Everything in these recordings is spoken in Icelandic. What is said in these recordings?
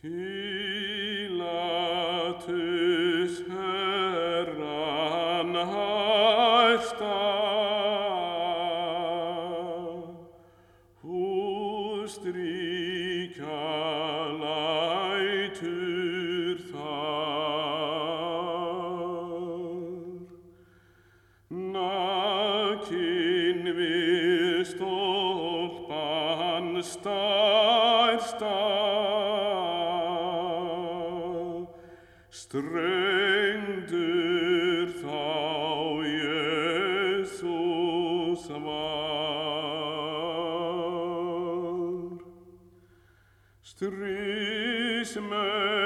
Pílatus herran hæsta Strengdur þá Jésús var. Strísmenn með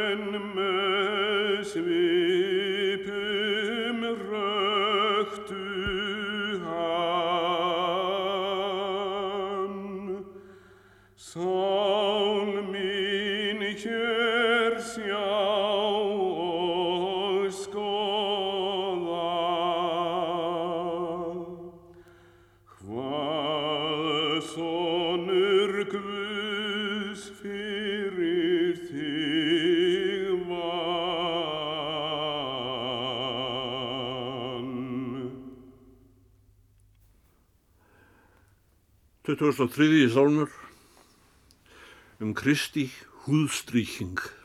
23. sálmur um Kristi húðstrýking.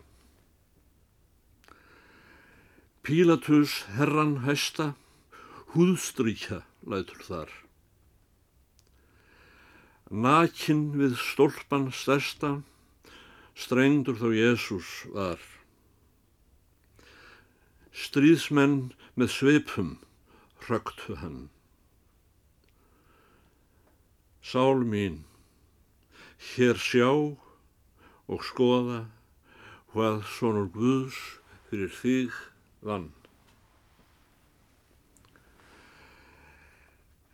Pílatus herran hæsta húðstrýkja lætur þar. Nakin við stólpan stærsta, strengdur þó Jésús var. Stríðsmenn með sveipum hröktu hann. Sál mín, hér sjá og skoða hvað sonur Guðs fyrir þig vann.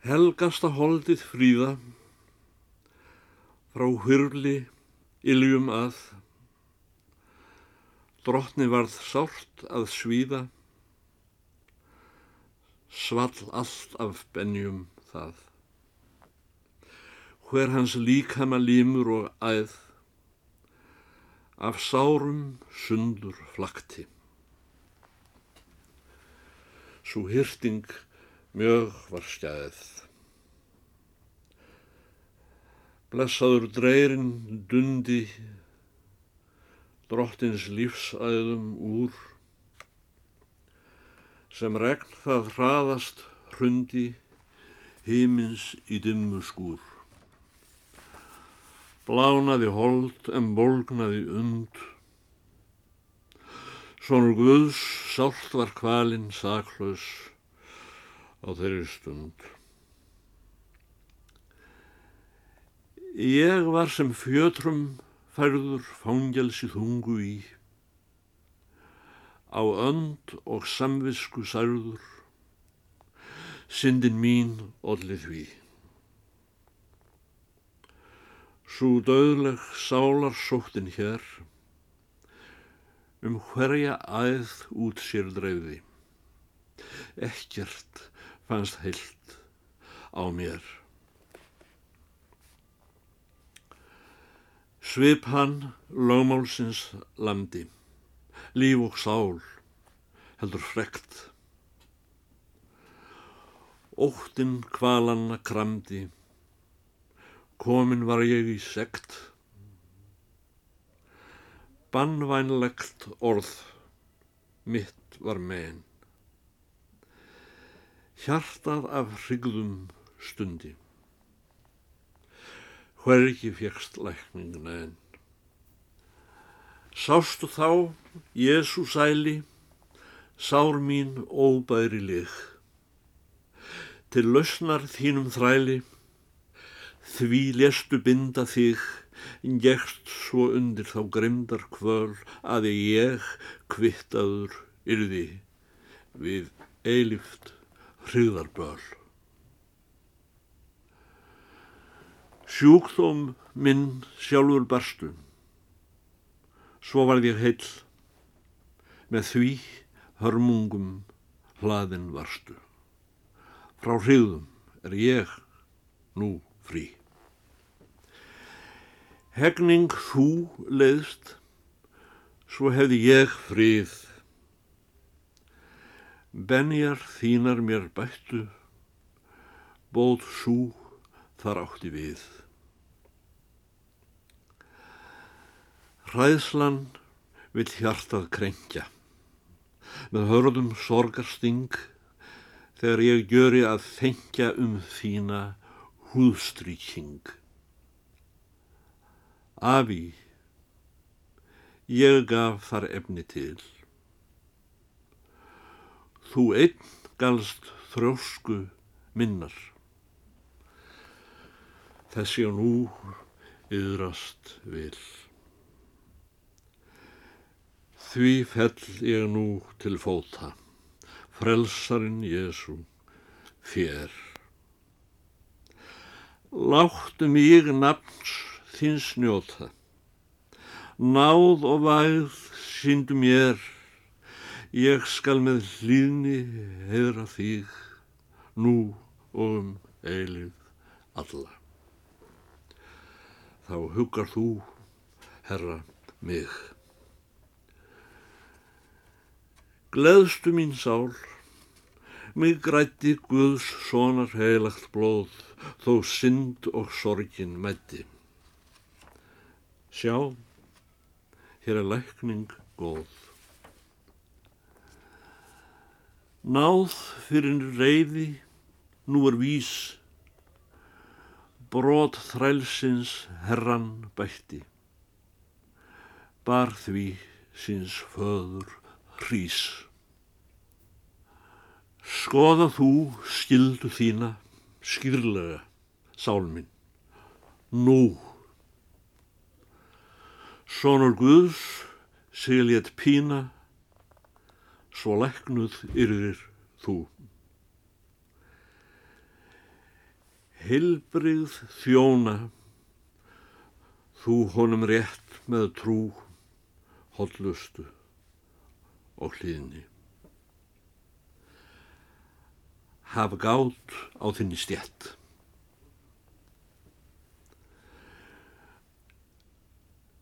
Helgasta holdið fríða, frá hyrli iljum að, drottni varð sárt að svíða, svall allt af benjum það hver hans líkama límur og æð, af sárum sundur flakti. Svo hyrting mjög var skæð. Blessaður dreyrinn dundi, drottins lífsæðum úr, sem regn það hraðast hrundi, himins í dimmu skúr. Blánaði hold en bólgnaði und. Svonur Guðs sált var kvalinn saklaus á þeirri stund. Ég var sem fjötrum færður fangelsi þungu í, á önd og samvisku særður, syndin mín olli því. Svo döðleg sálar sóttin hér, um hverja æð út sér dreifði. Ekkert fannst heilt á mér. Svip hann lögmálsins landi, líf og sál, heldur frekt. Óttin kvalanna kramdi, komin var ég í sekt. Bannvænlegt orð mitt var megin. Hjartað af hrigðum stundi. Hvergi fjekst lækningin en. Sástu þá, Jésu sæli, sár mín óbæri lig. Til lausnar þínum þræli, því lestu binda þig, Gekst svo undir þá grimdar kvöl að ég kvittaður yrði við eilift hryggðarböl. Sjúkdóm minn sjálfur barstu, svo varð ég heill, með því hörmungum hlaðin varstu. Frá hryggðum er ég nú frí. Hegning þú leiðst, svo hefði ég frið. Benjar þínar mér bættu, bóð sú þar átti við. Hræðslan vil hjartað krenkja, með hörðum sorgarsting, þegar ég gjöri að þengja um þína húðstrýking. Afi, ég gaf þar efni til. Þú einn galst þrósku minnar. Þessi og nú yðrast vil. Því fell ég nú til fóta, frelsarin Jésu, fér. Láttu mig nafns þins njóta, náð og væð síndu mér, ég skal með hlýðni heðra þig, nú og um eilið alla. Þá huggar þú, herra, mig. Gleðstu mín sál, mig grætti Guðs sonar heilagt blóð, þó synd og sorgin mætti. Sjá, hér er lækning góð. Náð fyrir reyði, nú er vís, brot þrælsins herran bætti, bar því síns föður hrís. Skoða þú skildu þína skýrlega, sálminn, nú. Sónur Guðs siglétt pína, svo læknuð yrðir þú. Hilbrið þjóna, þú honum rétt með trú, hollustu og hlýðni. Haf gátt á þinni stjætt.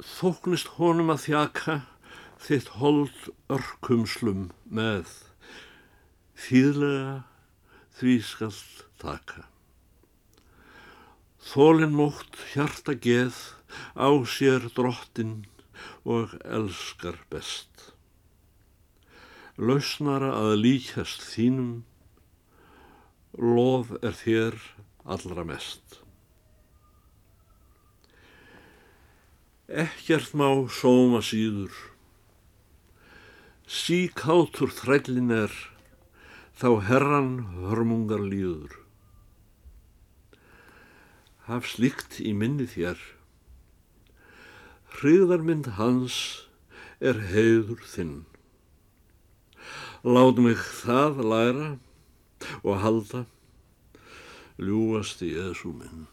Þóknist honum að þjaka þitt hold örkumslum með þýðlega því skall taka. Þólinn mótt hjarta geð á sér drottin og elskar best lausnara að líkjast þínum, lof er þér allra mest. Ekkert má sóma síður, síkátur þrællin er, þá herran hörmungar líður. Haf slikt í minni þér, hriðarmynd hans er heiður þinn. Lát mig það læra og halda ljúast í Jésu minn.